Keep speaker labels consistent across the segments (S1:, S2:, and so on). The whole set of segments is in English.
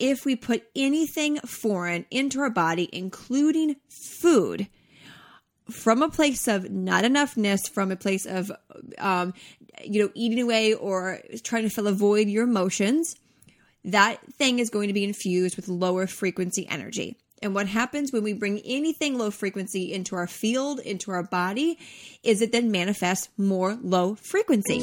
S1: if we put anything foreign into our body, including food, from a place of not enoughness, from a place of, um, you know, eating away or trying to fill a void your emotions, that thing is going to be infused with lower frequency energy. And what happens when we bring anything low frequency into our field, into our body, is it then manifests more low frequency.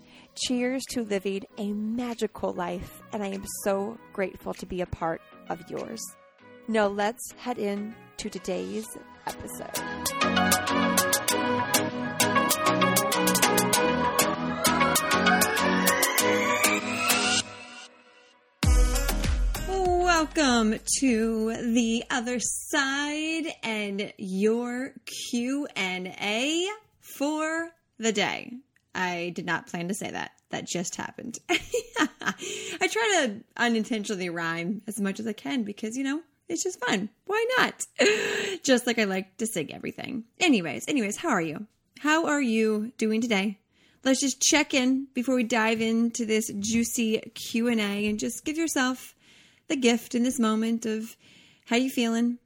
S2: Cheers to living a magical life, and I am so grateful to be a part of yours. Now, let's head in to today's episode.
S1: Welcome to the other side and your Q&A for the day. I did not plan to say that. That just happened. I try to unintentionally rhyme as much as I can because, you know, it's just fun. Why not? just like I like to sing everything. Anyways, anyways, how are you? How are you doing today? Let's just check in before we dive into this juicy Q&A and just give yourself the gift in this moment of how you feeling?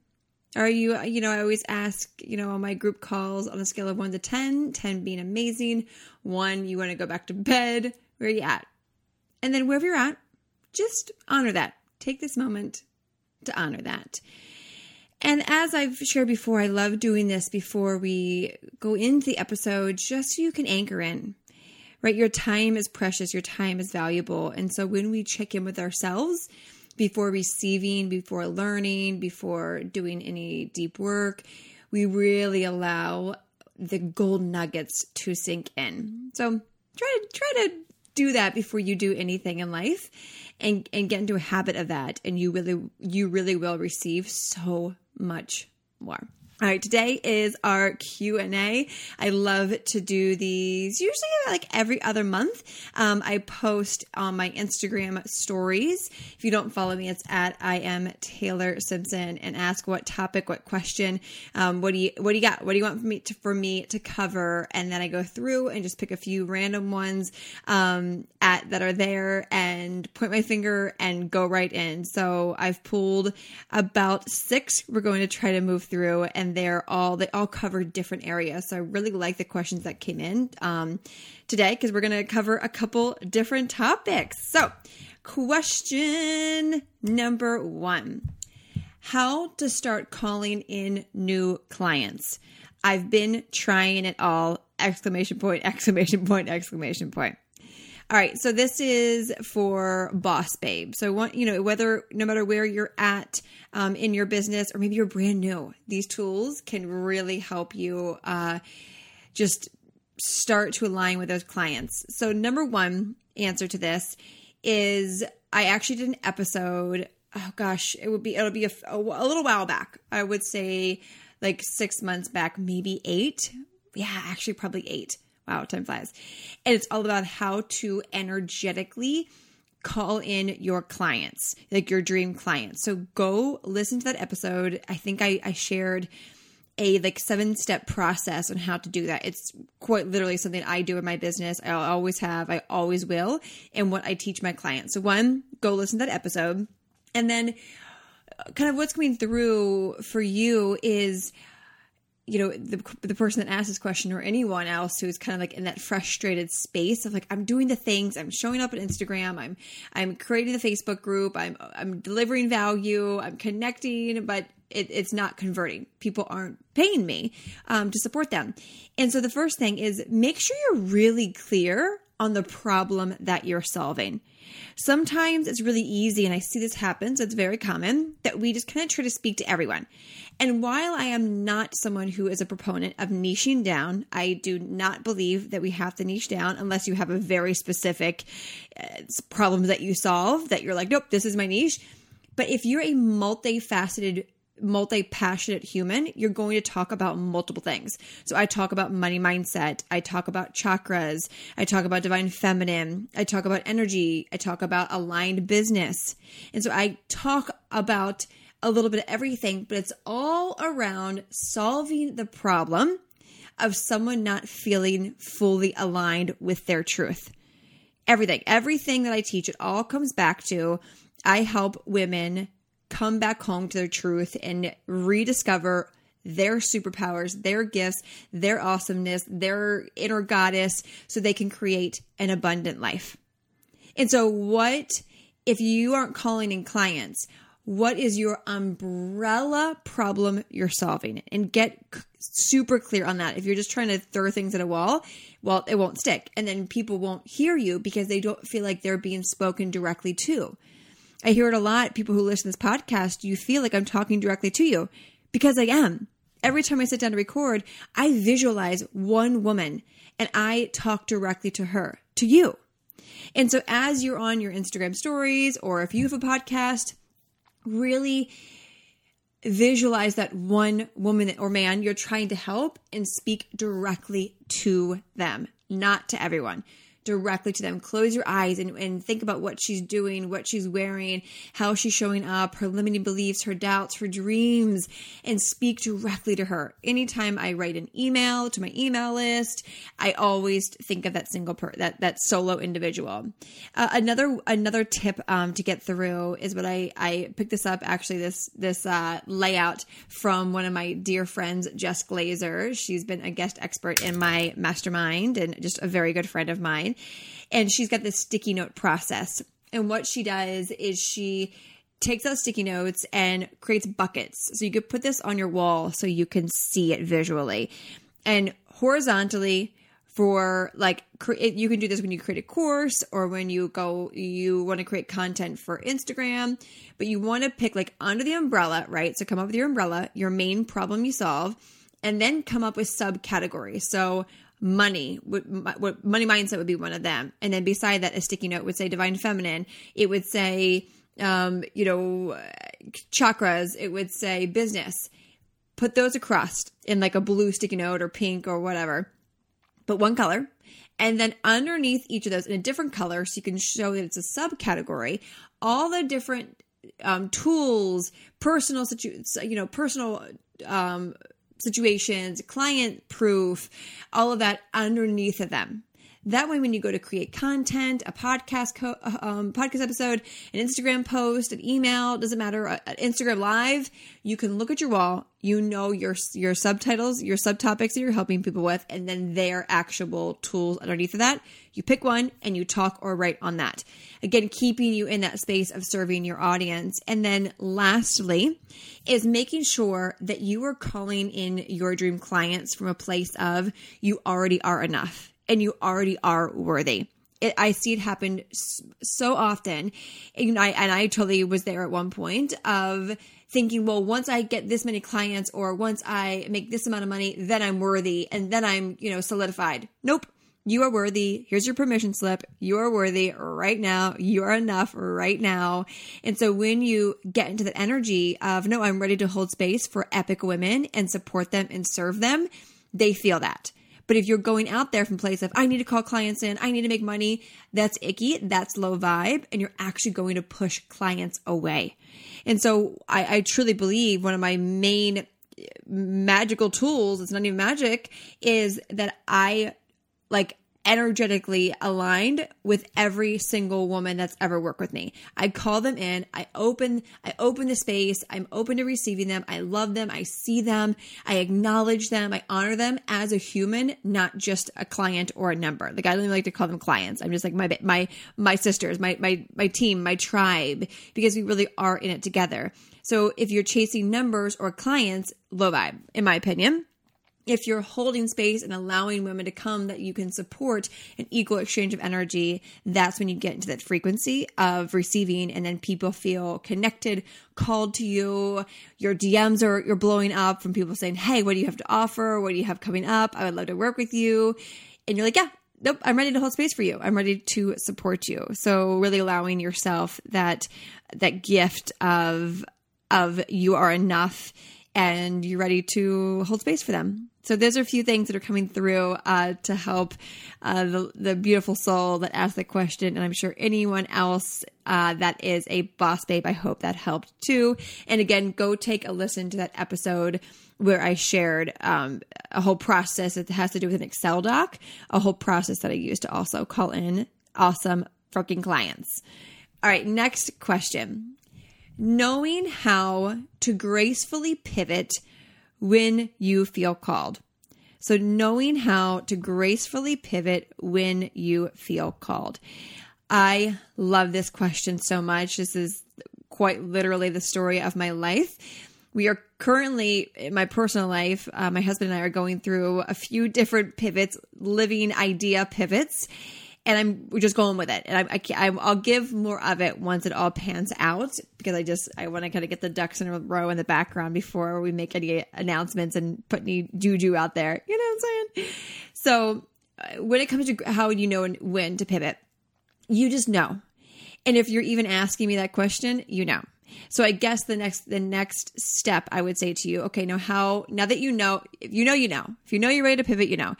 S1: Are you, you know, I always ask, you know, on my group calls on a scale of one to 10, 10 being amazing, one, you want to go back to bed, where are you at? And then wherever you're at, just honor that. Take this moment to honor that. And as I've shared before, I love doing this before we go into the episode just so you can anchor in, right? Your time is precious, your time is valuable. And so when we check in with ourselves, before receiving, before learning, before doing any deep work. We really allow the gold nuggets to sink in. So try to try to do that before you do anything in life and and get into a habit of that and you really you really will receive so much more. All right, today is our Q&A. I love to do these usually like every other month. Um, I post on my Instagram stories. If you don't follow me, it's at I am Taylor Simpson and ask what topic, what question, um, what do you what do you got? What do you want for me to, for me to cover? And then I go through and just pick a few random ones um, at that are there and point my finger and go right in. So I've pulled about six. We're going to try to move through and and they're all they all cover different areas. So I really like the questions that came in um, today because we're going to cover a couple different topics. So, question number one: How to start calling in new clients? I've been trying it all! Exclamation point! Exclamation point! Exclamation point! All right, so this is for boss babe. So want you know whether no matter where you're at um, in your business or maybe you're brand new, these tools can really help you uh, just start to align with those clients. So number one answer to this is I actually did an episode. Oh gosh, it would be it'll be a, a, a little while back. I would say like six months back, maybe eight. Yeah, actually probably eight Wow, time flies. And it's all about how to energetically call in your clients, like your dream clients. So go listen to that episode. I think I, I shared a like seven step process on how to do that. It's quite literally something I do in my business. I always have, I always will, and what I teach my clients. So one, go listen to that episode. And then uh, kind of what's coming through for you is you know the, the person that asked this question or anyone else who's kind of like in that frustrated space of like i'm doing the things i'm showing up on instagram i'm i'm creating the facebook group i'm i'm delivering value i'm connecting but it, it's not converting. People aren't paying me um, to support them. And so the first thing is make sure you're really clear on the problem that you're solving. Sometimes it's really easy, and I see this happen, so it's very common, that we just kind of try to speak to everyone. And while I am not someone who is a proponent of niching down, I do not believe that we have to niche down unless you have a very specific uh, problem that you solve that you're like, nope, this is my niche. But if you're a multifaceted multi passionate human, you're going to talk about multiple things. So I talk about money mindset. I talk about chakras. I talk about divine feminine. I talk about energy. I talk about aligned business. And so I talk about a little bit of everything, but it's all around solving the problem of someone not feeling fully aligned with their truth. Everything, everything that I teach, it all comes back to I help women come back home to their truth and rediscover their superpowers, their gifts, their awesomeness, their inner goddess, so they can create an abundant life. And so, what if you aren't calling in clients? What is your umbrella problem you're solving? And get super clear on that. If you're just trying to throw things at a wall, well, it won't stick. And then people won't hear you because they don't feel like they're being spoken directly to. I hear it a lot. People who listen to this podcast, you feel like I'm talking directly to you because I am. Every time I sit down to record, I visualize one woman and I talk directly to her, to you. And so as you're on your Instagram stories or if you have a podcast, really visualize that one woman or man you're trying to help and speak directly to them, not to everyone directly to them. Close your eyes and, and think about what she's doing, what she's wearing, how she's showing up, her limiting beliefs, her doubts, her dreams, and speak directly to her. Anytime I write an email to my email list, I always think of that single per that that solo individual. Uh, another another tip um, to get through is what I I picked this up actually this this uh, layout from one of my dear friends Jess Glazer. She's been a guest expert in my mastermind and just a very good friend of mine. And she's got this sticky note process. And what she does is she takes out sticky notes and creates buckets. So you could put this on your wall so you can see it visually. And horizontally, for like you can do this when you create a course or when you go you want to create content for Instagram but you want to pick like under the umbrella right so come up with your umbrella your main problem you solve and then come up with subcategories so money what, money mindset would be one of them. And then beside that a sticky note would say divine feminine. It would say um, you know chakras. It would say business. Put those across in like a blue sticky note or pink or whatever but one color. And then underneath each of those in a different color so you can show that it's a subcategory all the different um, tools personal situ- you know personal um, situations, client proof, all of that underneath of them. That way, when you go to create content, a podcast, co- uh, um, podcast episode, an Instagram post, an email, doesn't matter, uh, an Instagram live, you can look at your wall. You know your your subtitles, your subtopics that you're helping people with, and then their actual tools underneath of that. You pick one and you talk or write on that. Again, keeping you in that space of serving your audience. And then lastly, is making sure that you are calling in your dream clients from a place of you already are enough and you already are worthy. It, I see it happen so often, and I and I totally was there at one point of thinking, well, once I get this many clients or once I make this amount of money, then I'm worthy and then I'm you know solidified. Nope, you are worthy. Here's your permission slip. You are worthy right now. You are enough right now. And so when you get into that energy of, no, I'm ready to hold space for epic women and support them and serve them, they feel that. But if you're going out there from place of, I need to call clients in, I need to make money, that's icky, that's low vibe, and you're actually going to push clients away. And so I, I truly believe one of my main eh, magical tools, it's not even magic, is that I like energetically aligned with every single woman that's ever worked with me. I call them in, I open I open the space, I'm open to receiving them. I love them, I see them, I acknowledge them, I honor them as a human, not just a client or a number. Like I don't even like to call them clients. I'm just like my my my sisters, my my my team, my tribe because we really are in it together. So if you're chasing numbers or clients, low vibe in my opinion if you're holding space and allowing women to come that you can support an equal exchange of energy, that's when you get into that frequency of receiving and then people feel connected, called to you. Your DMs are you're blowing up from people saying, Hey, what do you have to offer? What do you have coming up? I would love to work with you. And you're like, Yeah, nope, I'm ready to hold space for you. I'm ready to support you. So really allowing yourself that that gift of of you are enough and you're ready to hold space for them. So those are a few things that are coming through uh, to help uh, the, the beautiful soul that asked the question. And I'm sure anyone else uh, that is a boss babe, I hope that helped too. And again, go take a listen to that episode where I shared um, a whole process that has to do with an Excel doc, a whole process that I use to also call in awesome freaking clients. All right, next question. Knowing how to gracefully pivot when you feel called. So, knowing how to gracefully pivot when you feel called. I love this question so much. This is quite literally the story of my life. We are currently, in my personal life, uh, my husband and I are going through a few different pivots, living idea pivots and I'm just going with it. And I, I, I'll give more of it once it all pans out because I just I want to kind of get the ducks in a row in the background before we make any announcements and put any juju out there. You know what I'm saying? So uh, when it comes to how you know when to pivot, you just know. And if you're even asking me that question, you know. So I guess the next the next step I would say to you, okay, now how now that you know, if you know you know. If you know you're ready to pivot, you know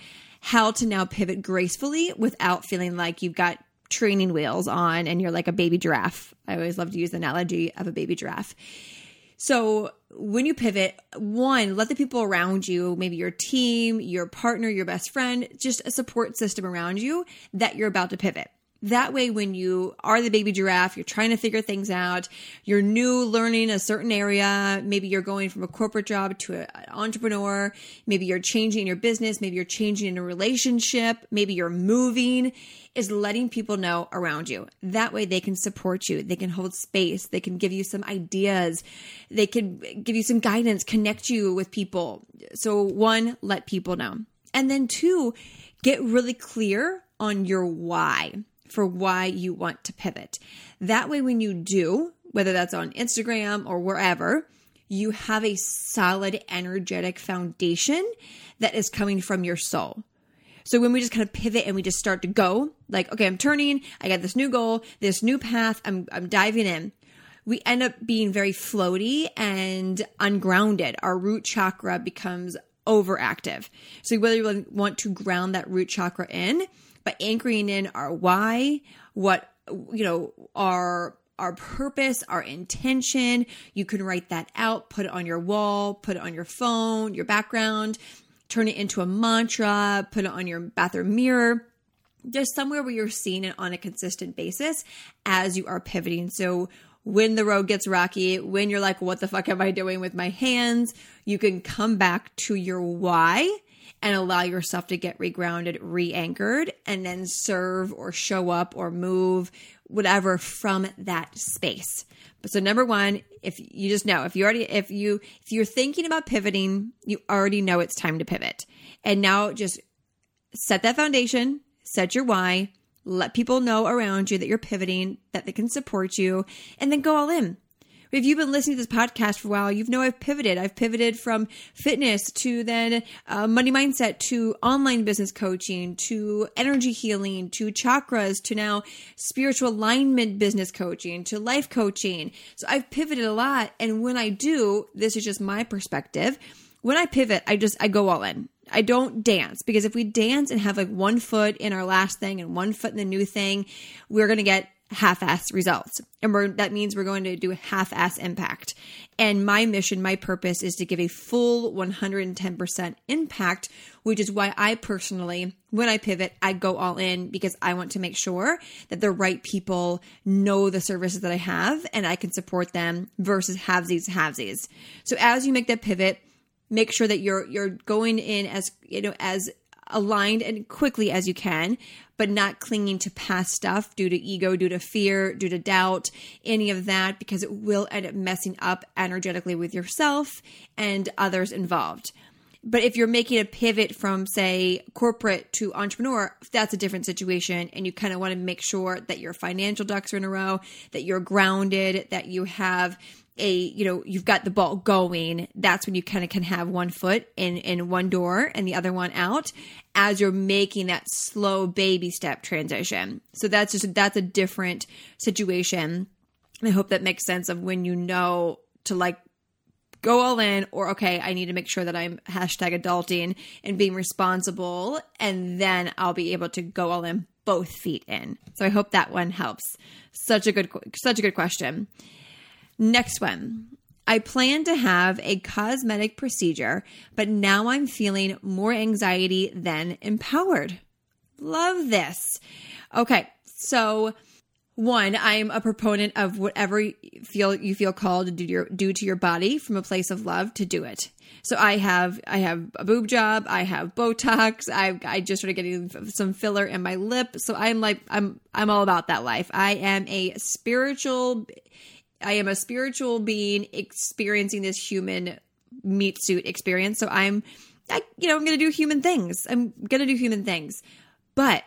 S1: how to now pivot gracefully without feeling like you've got training wheels on and you're like a baby giraffe. I always love to use the analogy of a baby giraffe. So when you pivot, one, let the people around you, maybe your team, your partner, your best friend, just a support system around you that you're about to pivot. That way, when you are the baby giraffe, you're trying to figure things out, you're new learning a certain area, maybe you're going from a corporate job to an entrepreneur, maybe you're changing your business, maybe you're changing in a relationship, maybe you're moving, is letting people know around you. That way, they can support you, they can hold space, they can give you some ideas, they can give you some guidance, connect you with people. So, one, let people know. And then two, get really clear on your why for why you want to pivot. That way, when you do, whether that's on Instagram or wherever, you have a solid, energetic foundation that is coming from your soul. So when we just kind of pivot and we just start to go, like, okay, I'm turning, I got this new goal, this new path, I'm, I'm diving in. We end up being very floaty and ungrounded. Our root chakra becomes overactive. So whether you want to ground that root chakra in, by anchoring in our why, what, you know, our our purpose, our intention. You can write that out, put it on your wall, put it on your phone, your background, turn it into a mantra, put it on your bathroom mirror. Just somewhere where you're seeing it on a consistent basis as you are pivoting. So when the road gets rocky, when you're like, what the fuck am I doing with my hands? You can come back to your why and allow yourself to get regrounded, re anchored, and then serve or show up or move, whatever from that space. But so number one, if you just know, if you already, if you, if you're thinking about pivoting, you already know it's time to pivot. And now just set that foundation, set your why, let people know around you that you're pivoting, that they can support you, and then go all in. If you've been listening to this podcast for a while, you know I've pivoted. I've pivoted from fitness to then uh, money mindset to online business coaching to energy healing to chakras to now spiritual alignment business coaching to life coaching. So I've pivoted a lot. And when I do, this is just my perspective. When I pivot, I just, I go all in. I don't dance because if we dance and have like one foot in our last thing and one foot in the new thing, we're going to get half-ass results. And we're, that means we're going to do half-ass impact. And my mission my purpose is to give a full 110% impact which is why i personally when i pivot i go all in because i want to make sure that the right people know the services that i have and i can support them versus halvesies halvesies. So as you make that pivot make sure that you're you're going in as you know as aligned and quickly as you can, but not clinging to past stuff due to ego, due to fear, due to doubt, any of that, because it will end up messing up energetically with yourself and others involved. But if you're making a pivot from, say, corporate to entrepreneur, that's a different situation. And you kind of want to make sure that your financial ducks are in a row, that you're grounded, that you have a you know you've got the ball going that's when you kind of can have one foot in in one door and the other one out as you're making that slow baby step transition. So that's just that's a different situation. I hope that makes sense of when you know to like go all in or okay i need to make sure that i'm hashtag adulting and being responsible and then i'll be able to go all in both feet in. So i hope that one helps. Such a good such a good question Next one. I plan to have a cosmetic procedure, but now I'm feeling more anxiety than empowered. Love this. Okay, so one, I'm a proponent of whatever you feel you feel called to do, your, do to your body from a place of love to do it. So I have I have a boob job, I have Botox, I I just started getting some filler in my lip. So I'm like I'm I'm all about that life. I am a spiritual I am a spiritual being experiencing this human meat suit experience. So I'm, I, you know, I'm going to do human things. I'm going to do human things. But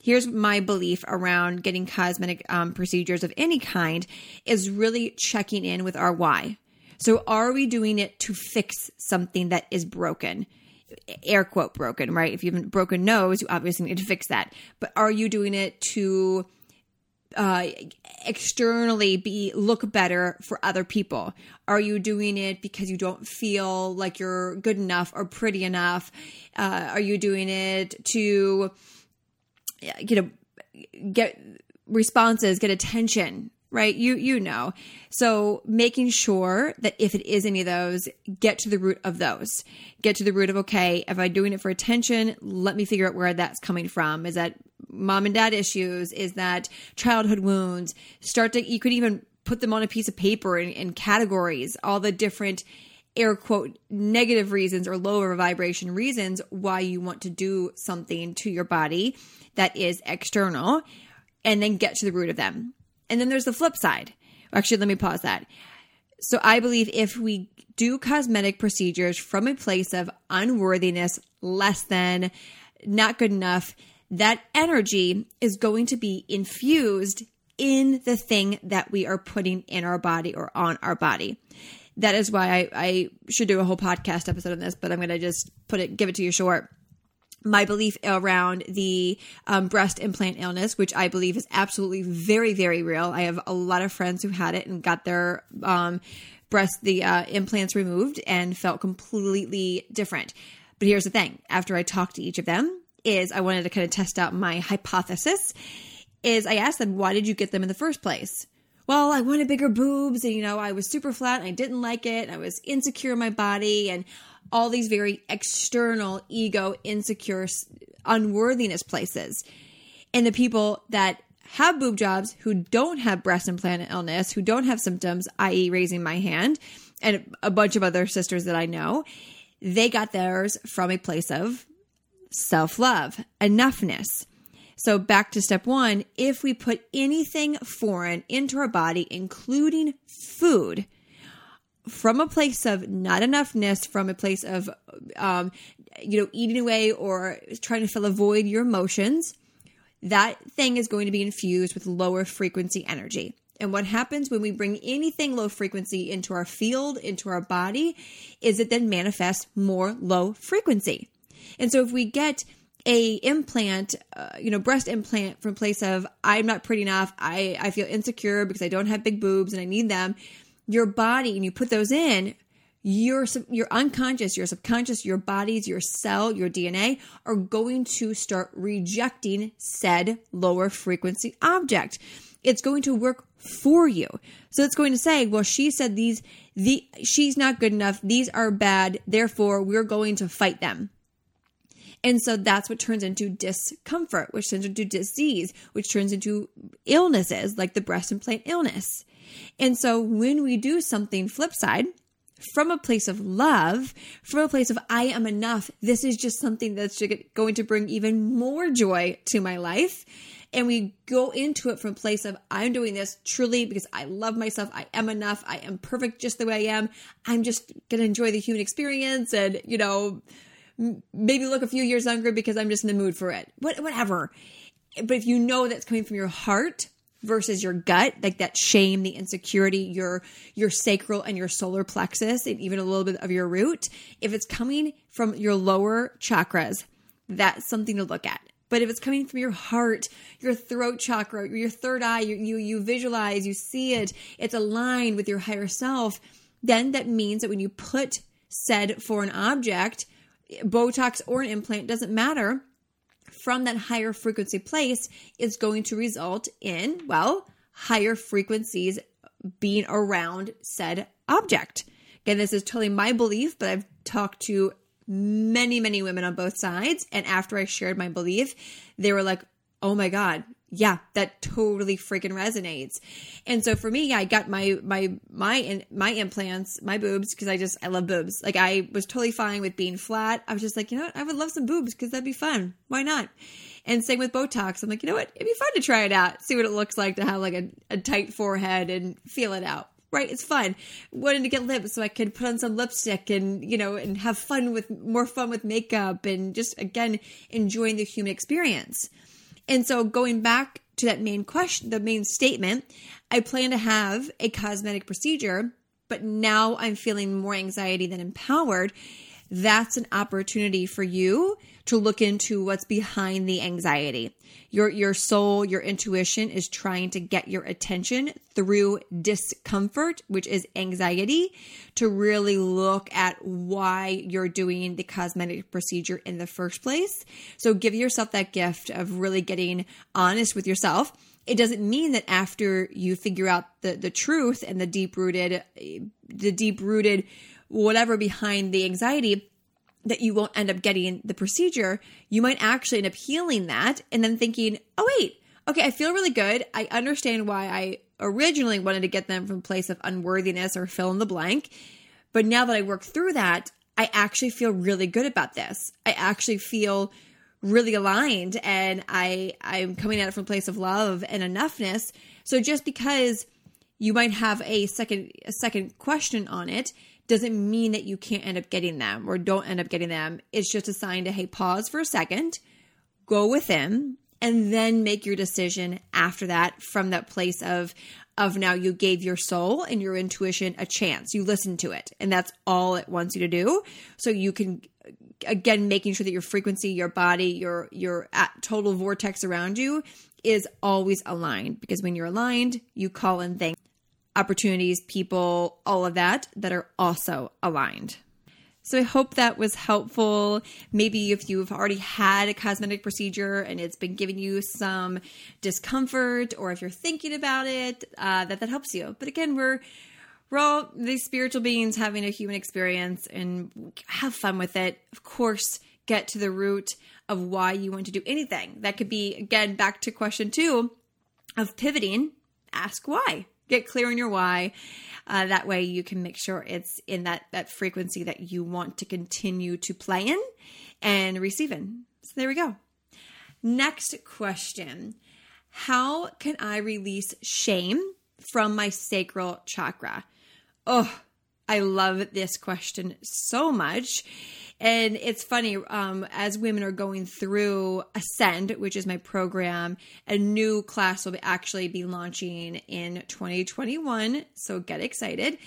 S1: here's my belief around getting cosmetic um, procedures of any kind is really checking in with our why. So are we doing it to fix something that is broken? Air quote broken, right? If you have a broken nose, you obviously need to fix that. But are you doing it to uh, externally be look better for other people? Are you doing it because you don't feel like you're good enough or pretty enough? Uh, are you doing it to you know get responses, get attention? Right, you you know. So making sure that if it is any of those, get to the root of those. Get to the root of okay, if I'm doing it for attention, let me figure out where that's coming from. Is that mom and dad issues? Is that childhood wounds? Start to, you could even put them on a piece of paper in, in categories, all the different air quote negative reasons or lower vibration reasons why you want to do something to your body that is external and then get to the root of them. And then there's the flip side. Actually, let me pause that. So I believe if we do cosmetic procedures from a place of unworthiness, less than, not good enough, that energy is going to be infused in the thing that we are putting in our body or on our body. That is why I, I should do a whole podcast episode on this, but I'm going to just put it, give it to you short my belief around the um, breast implant illness, which I believe is absolutely very, very real. I have a lot of friends who had it and got their um, breast, the uh, implants removed and felt completely different. But here's the thing after I talked to each of them, is I wanted to kind of test out my hypothesis is I asked them, why did you get them in the first place? Well, I wanted bigger boobs and, you know, I was super flat and I didn't like it. I was insecure in my body and all these very external ego, insecure, unworthiness places. And the people that have boob jobs who don't have breast implant illness, who don't have symptoms, i.e., raising my hand, and a bunch of other sisters that I know, they got theirs from a place of self love, enoughness. So, back to step one if we put anything foreign into our body, including food, from a place of not enoughness, from a place of, um, you know, eating away or trying to fill a void your emotions, that thing is going to be infused with lower frequency energy. And what happens when we bring anything low frequency into our field, into our body, is it then manifests more low frequency. And so if we get a implant, uh, you know, breast implant from place of I'm not pretty enough, I I feel insecure because I don't have big boobs and I need them, your body and you put those in, your your unconscious, your subconscious, your bodies, your cell, your DNA are going to start rejecting said lower frequency object. it's going to work for you. So it's going to say, well, she said these, the, she's not good enough. These are bad. Therefore, we're going to fight them. And so that's what turns into discomfort, which turns into disease, which turns into illnesses like the breast implant illness. And so when we do something flip side, from a place of love, from a place of I am enough, this is just something that's going to bring even more joy to my life. And we go into it from a place of I'm doing this truly because I love myself. I am enough. I am perfect just the way I am. I'm just going to enjoy the human experience and, you know, maybe look a few years younger because I'm just in the mood for it. What, whatever. But if you know that's coming from your heart, versus your gut like that shame the insecurity your your sacral and your solar plexus and even a little bit of your root. If it's coming from your lower chakras that's something to look at. But if it's coming from your heart your throat chakra your third eye you you, you visualize you see it it's aligned with your higher self then that means that when you put said foreign object botox or an implant doesn't matter from that higher frequency place is going to result in, well, higher frequencies being around said object. Again, this is totally my belief, but I've talked to many, many women on both sides. And after I shared my belief, they were like, oh my God, yeah, that totally freaking resonates. And so for me, I got my my my my implants, my boobs because I just I love boobs. Like I was totally fine with being flat. I was just like, you know what? I would love some boobs because that'd be fun. Why not? And same with Botox. I'm like, you know what? It'd be fun to try it out, see what it looks like to have like a, a tight forehead and feel it out. Right? It's fun. Wanting to get lips so I could put on some lipstick and, you know, and have fun with more fun with makeup and just again enjoying the human experience. And so going back to that main question, the main statement, I plan to have a cosmetic procedure, but now I'm feeling more anxiety than empowered. That's an opportunity for you to look into what's behind the anxiety. Your your soul, your intuition is trying to get your attention through discomfort, which is anxiety, to really look at why you're doing the cosmetic procedure in the first place. So give yourself that gift of really getting honest with yourself. It doesn't mean that after you figure out the the truth and the deep rooted the deep rooted whatever behind the anxiety that you won't end up getting the procedure, you might actually end up healing that and then thinking, oh, wait, okay, I feel really good. I understand why I originally wanted to get them from place of unworthiness or fill in the blank. But now that I work through that, I actually feel really good about this. I actually feel really aligned and I I'm coming at it from a place of love and enoughness. So just because you might have a second a second question on it doesn't mean that you can't end up getting them or don't end up getting them. It's just a sign to, hey, pause for a second, go within, and then make your decision after that from that place of, of now you gave your soul and your intuition a chance. You listen to it, and that's all it wants you to do. So you can again making sure that your frequency, your body, your your uh, total vortex around you is always aligned because when you're aligned, you call in things opportunities, people, all of that that are also aligned. So I hope that was helpful. Maybe if you've already had a cosmetic procedure and it's been giving you some discomfort, or if you're thinking about it, uh, that that helps you. But again, we're we're all these spiritual beings having a human experience and have fun with it. Of course, get to the root of why you want to do anything. That could be again back to question two of pivoting. Ask why get clear on your why. Uh, that way you can make sure it's in that that frequency that you want to continue to play in and receive in. So there we go. Next question. How can I release shame from my sacral chakra? Oh, I love this question so much. And it's funny, um, as women are going through Ascend, which is my program, a new class will be actually be launching in 2021. So get excited.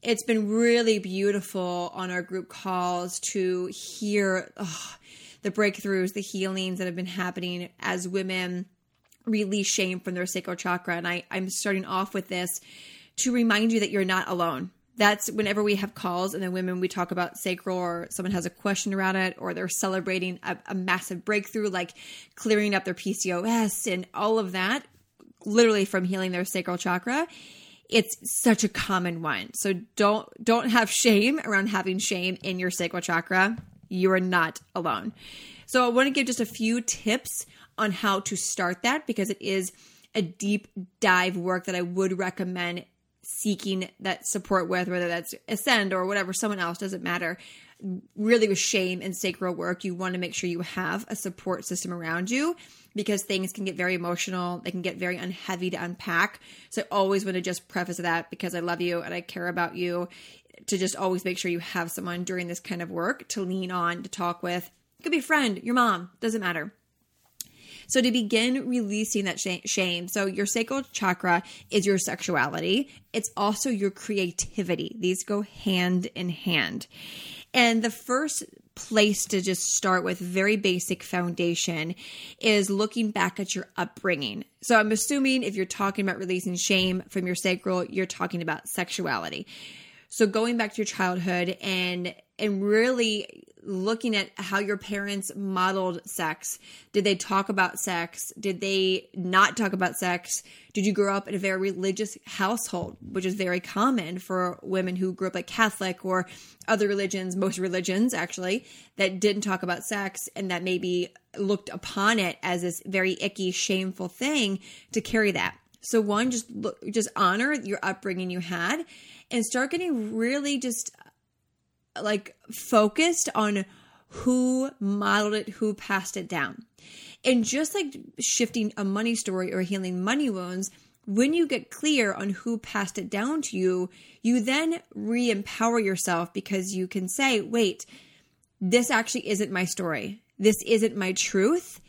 S1: It's been really beautiful on our group calls to hear oh, the breakthroughs, the healings that have been happening as women release shame from their sacral chakra. And I, I'm starting off with this to remind you that you're not alone that's whenever we have calls and then women we talk about sacral or someone has a question around it or they're celebrating a, a massive breakthrough like clearing up their PCOS and all of that literally from healing their sacral chakra, it's such a common one. So don't don't have shame around having shame in your sacral chakra. You are not alone. So I want to give just a few tips on how to start that because it is a deep dive work that I would recommend seeking that support with, whether that's Ascend or whatever, someone else, doesn't matter. Really, with shame and sacral work, you want to make sure you have a support system around you because things can get very emotional. They can get very unheavy to unpack. So I always want to just preface that because I love you and I care about you to just always make sure you have someone during this kind of work to lean on, to talk with. It could be a friend, your mom, doesn't matter. So to begin releasing that shame, so your sacral chakra is your sexuality. It's also your creativity. These go hand in hand. And the first place to just start with very basic foundation is looking back at your upbringing. So I'm assuming if you're talking about releasing shame from your sacral, you're talking about sexuality. So going back to your childhood and and really looking at how your parents modeled sex. Did they talk about sex? Did they not talk about sex? Did you grow up in a very religious household, which is very common for women who grew up like Catholic or other religions, most religions actually, that didn't talk about sex and that maybe looked upon it as this very icky, shameful thing to carry that. So one, just look, just honor your upbringing you had and start getting really just like focused on who modeled it, who passed it down. And just like shifting a money story or healing money wounds, when you get clear on who passed it down to you, you then re empower yourself because you can say, wait, this actually isn't my story. This isn't my truth.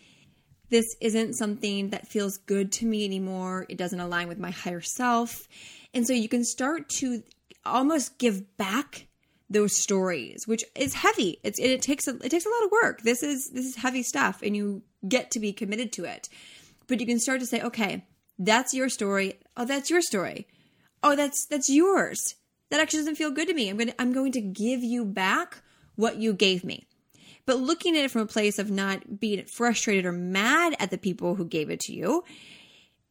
S1: This isn't something that feels good to me anymore. It doesn't align with my higher self. And so you can start to almost give back those stories, which is heavy. It's it takes a it takes a lot of work. This is this is heavy stuff, and you get to be committed to it. But you can start to say, okay, that's your story. Oh, that's your story. Oh, that's that's yours. That actually doesn't feel good to me. I'm to, I'm going to give you back what you gave me. But looking at it from a place of not being frustrated or mad at the people who gave it to you,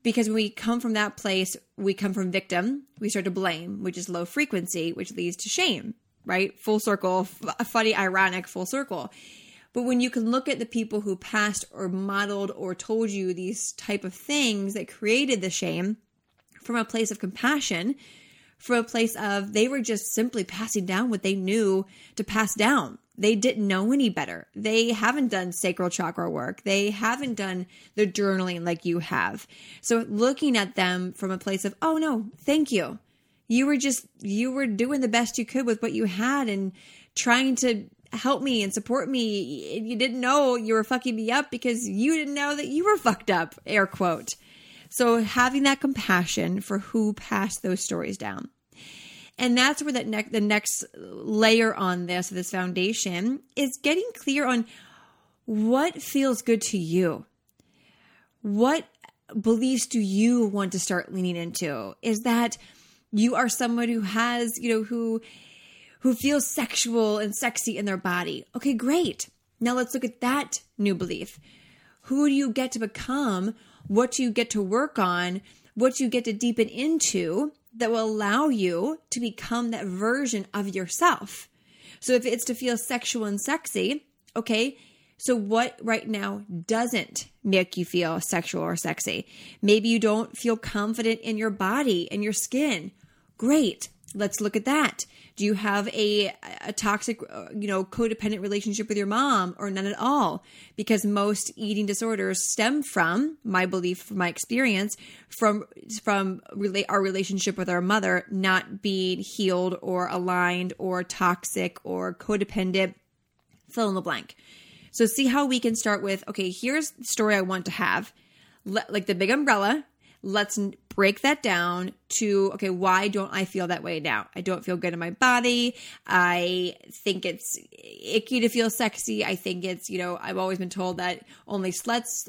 S1: because when we come from that place, we come from victim, we start to blame, which is low frequency, which leads to shame, right? Full circle, f- funny, ironic, full circle. But when you can look at the people who passed or modeled or told you these type of things that created the shame from a place of compassion, from a place of they were just simply passing down what they knew to pass down. They didn't know any better. They haven't done sacral chakra work. They haven't done the journaling like you have. So looking at them from a place of, oh no, thank you you were just you were doing the best you could with what you had and trying to help me and support me. You didn't know you were fucking me up because you didn't know that you were fucked up air quote. So having that compassion for who passed those stories down. And that's where that the next layer on this this foundation is getting clear on what feels good to you. What beliefs do you want to start leaning into? Is that you are someone who has, you know, who who feels sexual and sexy in their body. Okay, great. Now let's look at that new belief. Who do you get to become? What do you get to work on? What do you get to deepen into that will allow you to become that version of yourself? So if it's to feel sexual and sexy, okay, so what right now doesn't make you feel sexual or sexy? Maybe you don't feel confident in your body and your skin. Great. Let's look at that. Do you have a a toxic, uh, you know, codependent relationship with your mom or none at all? Because most eating disorders stem from my belief, from my experience, from from our relationship with our mother not being healed or aligned or toxic or codependent. Fill in the blank. So see how we can start with okay, here's the story I want to have. like the big umbrella, let's break that down to okay why don't i feel that way now? I don't feel good in my body. I think it's icky to feel sexy. I think it's you know i've always been told that only sluts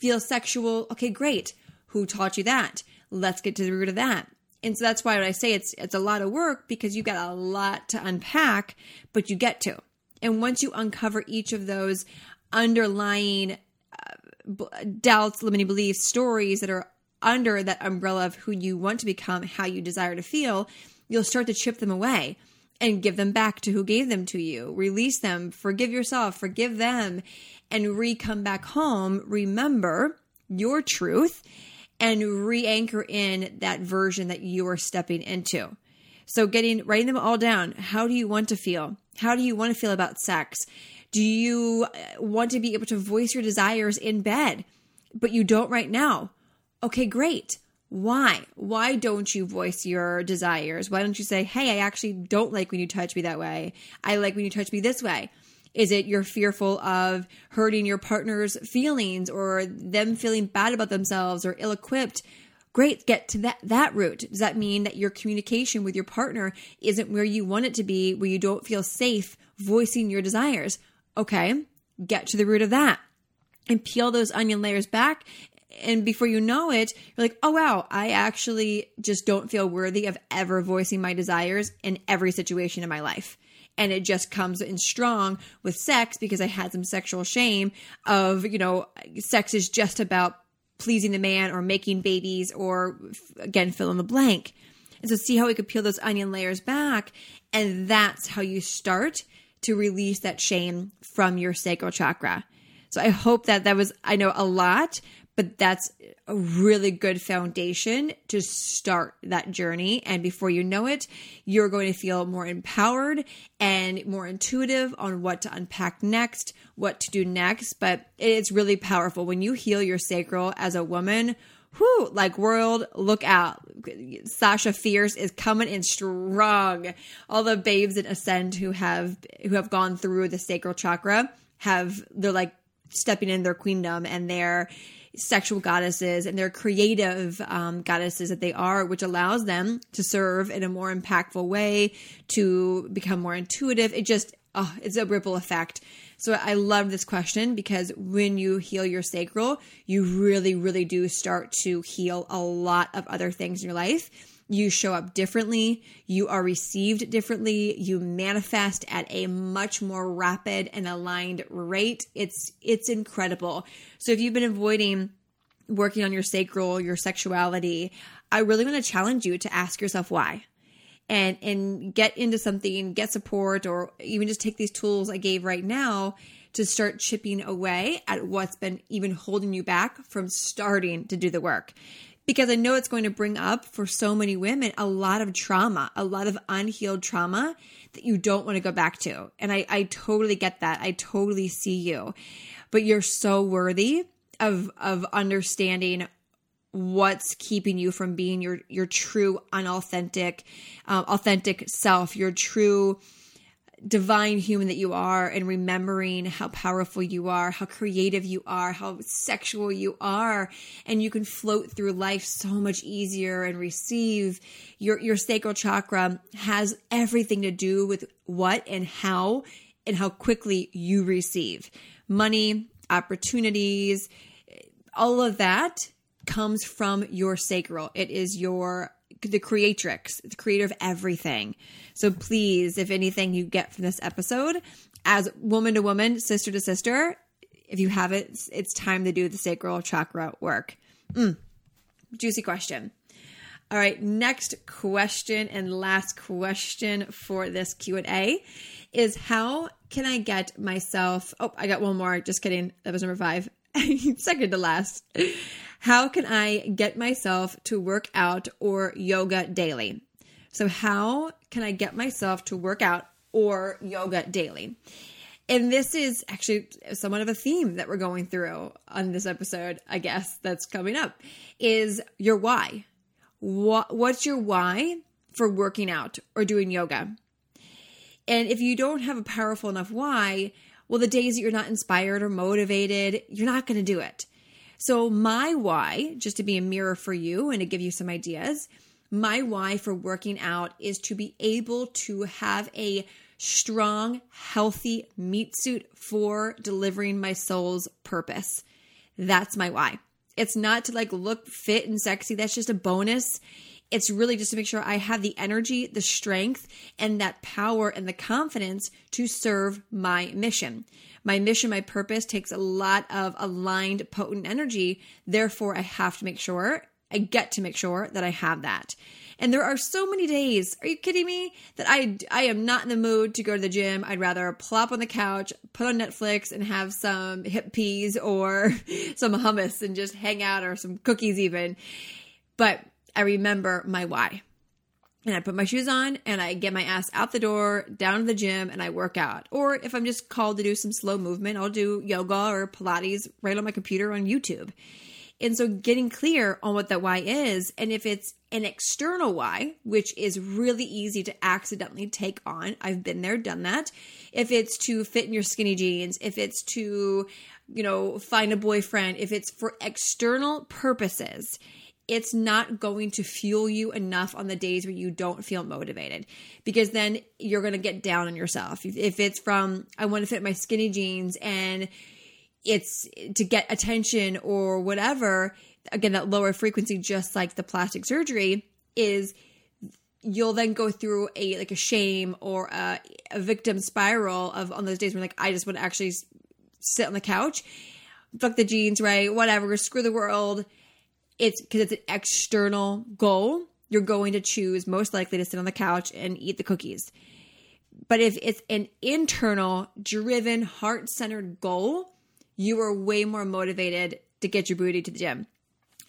S1: feel sexual. Okay great. Who taught you that? Let's get to the root of that. And so that's why when i say it's it's a lot of work because you got a lot to unpack but you get to and once you uncover each of those underlying uh, doubts, limiting beliefs, stories that are under that umbrella of who you want to become, how you desire to feel, you'll start to chip them away and give them back to who gave them to you. Release them, forgive yourself, forgive them, and re come back home. Remember your truth and re anchor in that version that you are stepping into. So, getting writing them all down. How do you want to feel? How do you want to feel about sex? Do you uh, want to be able to voice your desires in bed, but you don't right now? Okay, great. Why? Why don't you voice your desires? Why don't you say, hey, I actually don't like when you touch me that way? I like when you touch me this way. Is it you're fearful of hurting your partner's feelings or them feeling bad about themselves or ill equipped? Great, get to that that root. Does that mean that your communication with your partner isn't where you want it to be, where you don't feel safe voicing your desires? Okay, get to the root of that and peel those onion layers back and before you know it, you're like, oh wow, I actually just don't feel worthy of ever voicing my desires in every situation in my life. And it just comes in strong with sex because I had some sexual shame of, you know, sex is just about pleasing the man or making babies or again, fill in the blank. And so see how we could peel those onion layers back. And that's how you start to release that shame from your sacral chakra. So I hope that that was, I know a lot, but that's a really good foundation to start that journey. And before you know it, you're going to feel more empowered and more intuitive on what to unpack next, what to do next. But it's really powerful when you heal your sacral as a woman. Whoo, like world, look out. Sasha Fierce is coming in strong. All the babes in Ascend who have who have gone through the sacral chakra have they're like stepping in their queendom and they're sexual goddesses and they're creative um, goddesses that they are, which allows them to serve in a more impactful way, to become more intuitive. It just, oh, it's a ripple effect. So I love this question because when you heal your sacral, you really, really do start to heal a lot of other things in your life you show up differently, you are received differently, you manifest at a much more rapid and aligned rate. It's it's incredible. So if you've been avoiding working on your sacral, your sexuality, I really want to challenge you to ask yourself why. And and get into something, get support or even just take these tools I gave right now to start chipping away at what's been even holding you back from starting to do the work because I know it's going to bring up for so many women a lot of trauma, a lot of unhealed trauma that you don't want to go back to. And I, I totally get that. I totally see you. But you're so worthy of of understanding what's keeping you from being your your true unauthentic um, authentic self your true divine human that you are and remembering how powerful you are, how creative you are, how sexual you are, and you can float through life so much easier and receive. Your your sacral chakra has everything to do with what and how and how quickly you receive. Money, opportunities, all of that comes from your sacral. It is your the creatrix, the creator of everything. So please, if anything you get from this episode, as woman to woman, sister to sister, if you have it, it's time to do the sacral chakra work. Mm, juicy question. All right, next question and last question for this Q&A is how can I get myself Oh, I got one more. Just kidding. That was number 5. Second to last. How can I get myself to work out or yoga daily? So, how can I get myself to work out or yoga daily? And this is actually somewhat of a theme that we're going through on this episode, I guess, that's coming up is your why. What, what's your why for working out or doing yoga? And if you don't have a powerful enough why, well, the days that you're not inspired or motivated, you're not going to do it. So, my why, just to be a mirror for you and to give you some ideas, my why for working out is to be able to have a strong, healthy meat suit for delivering my soul's purpose. That's my why. It's not to like look fit and sexy. That's just a bonus. It's really just to make sure I have the energy, the strength, and that power and the confidence to serve my mission. My mission, my purpose takes a lot of aligned, potent energy. Therefore, I have to make sure I get to make sure that I have that. And there are so many days, are you kidding me? That I, I am not in the mood to go to the gym. I'd rather plop on the couch, put on Netflix, and have some hip peas or some hummus and just hang out or some cookies, even. But I remember my why. And I put my shoes on and I get my ass out the door, down to the gym, and I work out. Or if I'm just called to do some slow movement, I'll do yoga or Pilates right on my computer on YouTube. And so getting clear on what that why is, and if it's an external why, which is really easy to accidentally take on, I've been there, done that. If it's to fit in your skinny jeans, if it's to, you know, find a boyfriend, if it's for external purposes, it's not going to fuel you enough on the days where you don't feel motivated because then you're going to get down on yourself. If it's from, I want to fit my skinny jeans and it's to get attention or whatever again that lower frequency just like the plastic surgery is you'll then go through a like a shame or a, a victim spiral of on those days when like i just want to actually sit on the couch fuck the jeans right whatever screw the world it's because it's an external goal you're going to choose most likely to sit on the couch and eat the cookies but if it's an internal driven heart-centered goal you are way more motivated to get your booty to the gym.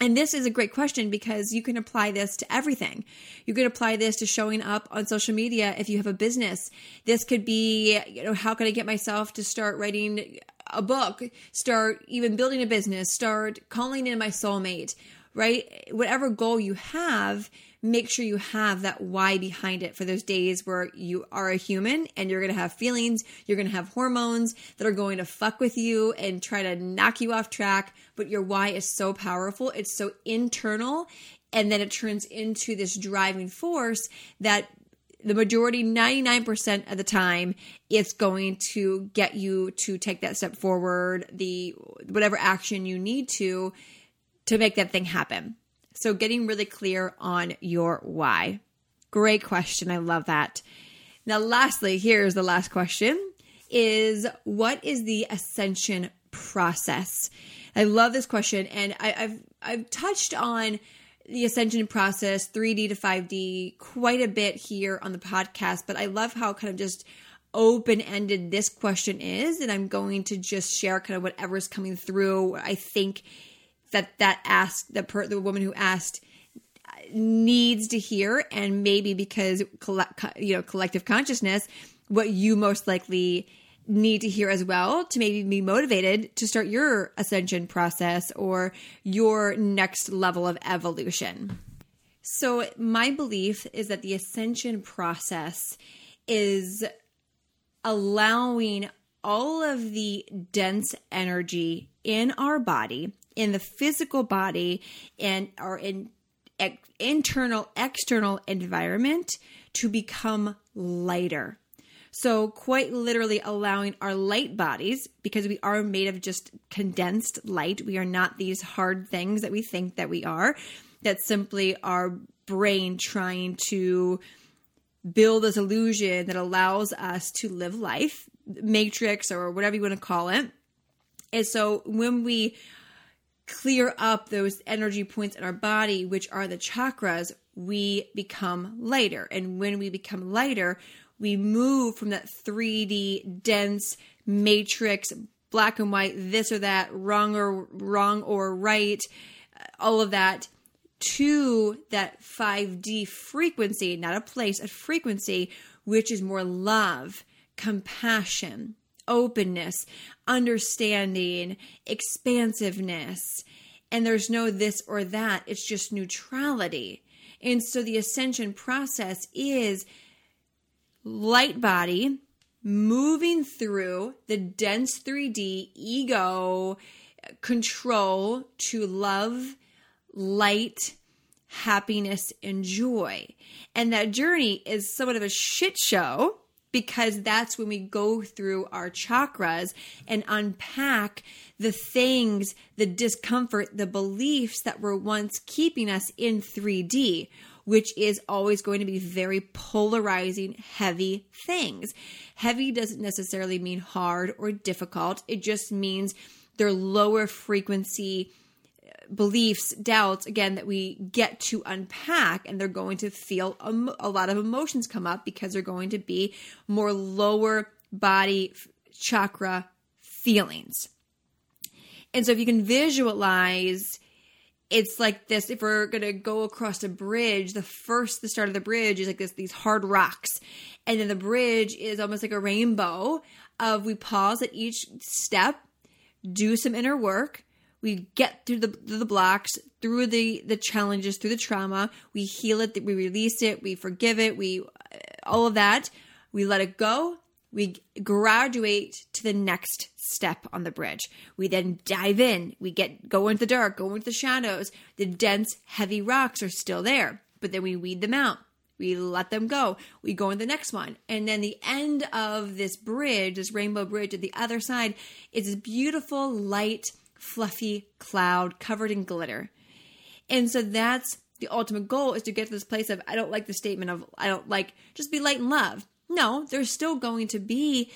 S1: And this is a great question because you can apply this to everything. You could apply this to showing up on social media if you have a business. This could be, you know, how can I get myself to start writing a book, start even building a business, start calling in my soulmate, right? Whatever goal you have, make sure you have that why behind it for those days where you are a human and you're going to have feelings, you're going to have hormones that are going to fuck with you and try to knock you off track. But your why is so powerful, it's so internal, and then it turns into this driving force that the majority 99% of the time it's going to get you to take that step forward the whatever action you need to to make that thing happen so, getting really clear on your why. Great question. I love that. Now, lastly, here's the last question is what is the ascension process? I love this question, and I, have I've touched on the ascension process, 3D to 5D, quite a bit here on the podcast, but I love how kind of just open ended this question is, and I'm going to just share kind of whatever's coming through. I think that that asked the per, the woman who asked needs to hear and maybe because you know collective consciousness what you most likely need to hear as well to maybe be motivated to start your ascension process or your next level of evolution. So, my belief is that the ascension process is allowing all of the dense energy in our body in the physical body and our in, internal external environment to become lighter. So, quite literally allowing our light bodies, because we are made of just condensed light, we are not these hard things that we think that we are. That's simply our brain trying to build this illusion that allows us to live life, matrix or whatever you want to call it. And so, when we clear up those energy points in our body, which are the chakras, we become lighter. And when we become lighter, we move from that 3D dense matrix, black and white, this or that, wrong or wrong or right, uh, all of that to that 5D frequency, not a place, a frequency, which is more love, compassion, openness, understanding, expansiveness. And there's no this or that, it's just neutrality. And so the ascension process is light body moving through the dense 3D ego control to love, light, happiness, and joy. And that journey is somewhat of a shit show because that's when we go through our chakras and unpack the things, the discomfort, the beliefs that were once keeping us in 3D, which is always going to be very polarizing, heavy things. Heavy doesn't necessarily mean hard or difficult, it just means they're lower frequency beliefs, doubts, again, that we get to unpack, and they're going to feel a, lot of emotions come up because they're going to be more lower body chakra feelings. And so if you can visualize, it's like this if we're going to go across a bridge, the first, the start of the bridge is like this, these hard rocks. And then the bridge is almost like a rainbow of we pause at each step, do some inner work, we get through the the blocks through the the challenges through the trauma. We heal it we release it we forgive it we uh, all of that. We let it go. We graduate to the next step on the bridge. We then dive in. We get go into the dark go into the shadows. The dense heavy rocks are still there but then we weed them out. We let them go. We go in the next one. And then the end of this bridge this rainbow bridge at the other side is this beautiful light fluffy cloud covered in glitter. And so that's the ultimate goal is to get to this place of I don't like the statement of I don't like just be light and love. No, there's still going to be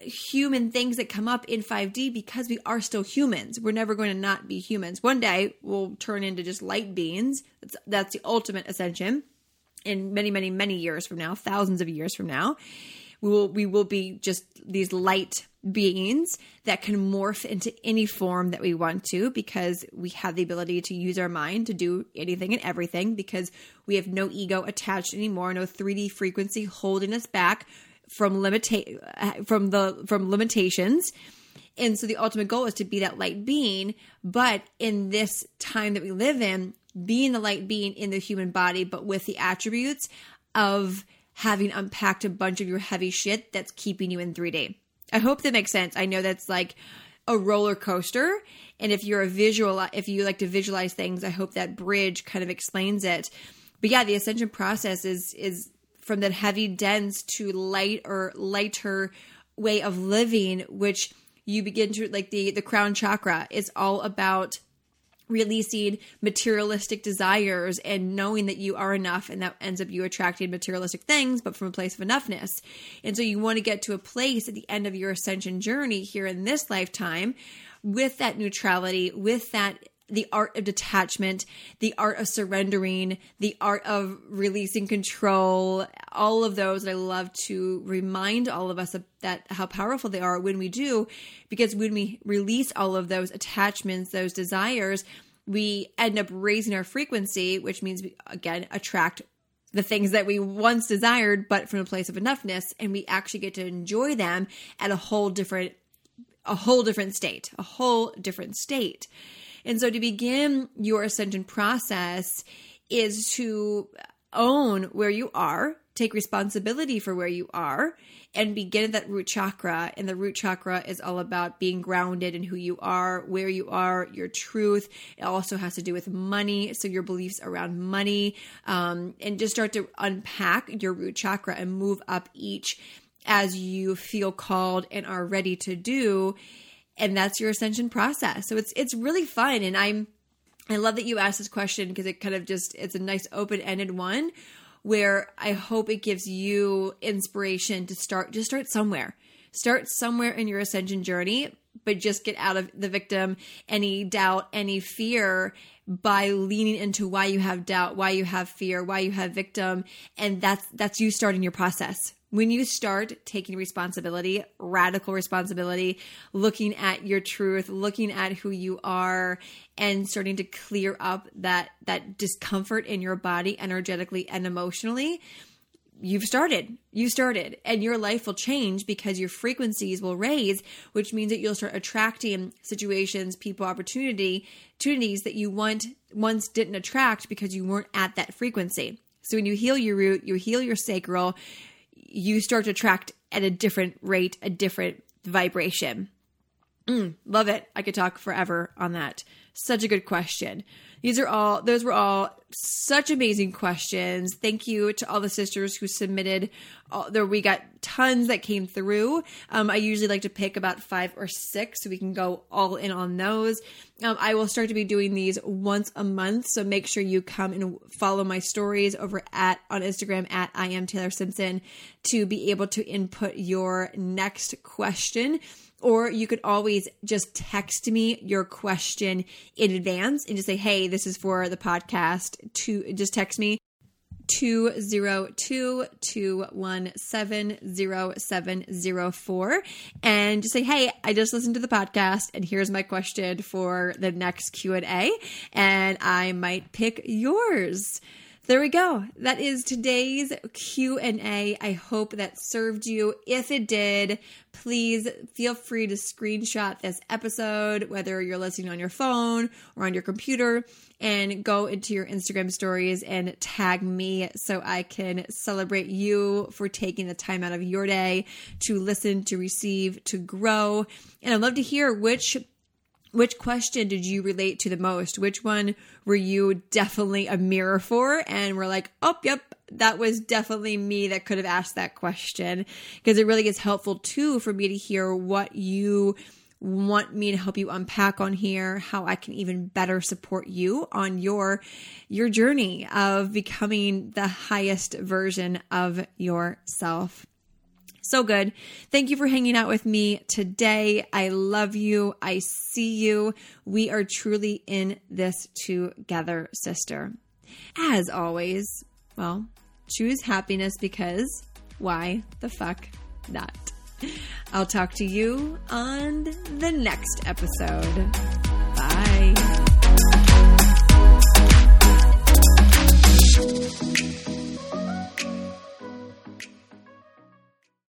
S1: human things that come up in 5D because we are still humans. We're never going to not be humans. One day we'll turn into just light beings. That's, that's the ultimate ascension. In many, many, many years from now, thousands of years from now, we will we will be just these light beings that can morph into any form that we want to because we have the ability to use our mind to do anything and everything because we have no ego attached anymore, no 3D frequency holding us back from limita- from the from limitations. And so the ultimate goal is to be that light being, but in this time that we live in, being the light being in the human body but with the attributes of having unpacked a bunch of your heavy shit that's keeping you in 3D. I hope that makes sense. I know that's like a roller coaster. And if you're a visual, if you like to visualize things, I hope that bridge kind of explains it. But yeah, the ascension process is is from that heavy, dense to light or lighter way of living, which you begin to like the the crown chakra is all about releasing materialistic desires and knowing that you are enough and that ends up you attracting materialistic things but from a place of enoughness. And so you want to get to a place at the end of your ascension journey here in this lifetime with that neutrality with that the art of detachment, the art of surrendering, the art of releasing control, all of those. And I love to remind all of us of that how powerful they are when we do, because when we release all of those attachments, those desires, we end up raising our frequency, which means we again attract the things that we once desired, but from a place of enoughness, and we actually get to enjoy them at a whole different, a whole different state, a whole different state. And so to begin your ascension process is to own where you are, take responsibility for where you are, and begin at that root chakra. And the root chakra is all about being grounded in who you are, where you are, your truth. It also has to do with money, so your beliefs around money, um, and just start to unpack your root chakra and move up each as you feel called and are ready to do and that's your ascension process. So it's it's really fun and I'm I love that you asked this question because it kind of just it's a nice open-ended one where I hope it gives you inspiration to start just start somewhere. Start somewhere in your ascension journey, but just get out of the victim, any doubt, any fear by leaning into why you have doubt, why you have fear, why you have victim, and that's that's you starting your process when you start taking responsibility, radical responsibility, looking at your truth, looking at who you are and starting to clear up that that discomfort in your body energetically and emotionally, you've started. You started and your life will change because your frequencies will raise, which means that you'll start attracting situations, people, opportunity, opportunities that you want once didn't attract because you weren't at that frequency. So when you heal your root, you heal your sacral, you start to attract at a different rate, a different vibration. Mm, love it. I could talk forever on that. Such a good question. These are all, those were all such amazing questions. Thank you to all the sisters who submitted. All, there, we got tons that came through. Um, I usually like to pick about five or six so we can go all in on those. Um, I will start to be doing these once a month, so make sure you come and follow my stories over at on Instagram at I am Taylor Simpson to be able to input your next question or you could always just text me your question in advance and just say, hey, this is for the podcast. To just text me 202-217-0704 and just say hey i just listened to the podcast and here's my question for the next q&a and i might pick yours there we go. That is today's q&a i hope that served you. If it did please feel free to screenshot this episode whether you're listening on your phone or on your computer and go into your Instagram stories and tag me so I can celebrate you for taking the time out of your day to listen, to receive, to grow. And I'd love to hear which which question did you relate to the most? Which one were you definitely a mirror for? And we're like, oh, yep, that was definitely me that could have asked that question. Because it really is helpful too for me to hear what you want me to help you unpack on here how I can even better support you on your your journey of becoming the highest version of yourself. So good. Thank you for hanging out with me today. I love you. I see you. We are truly in this together, sister. As always, well, choose happiness because why the fuck not? I'll talk to you on the next episode. Bye.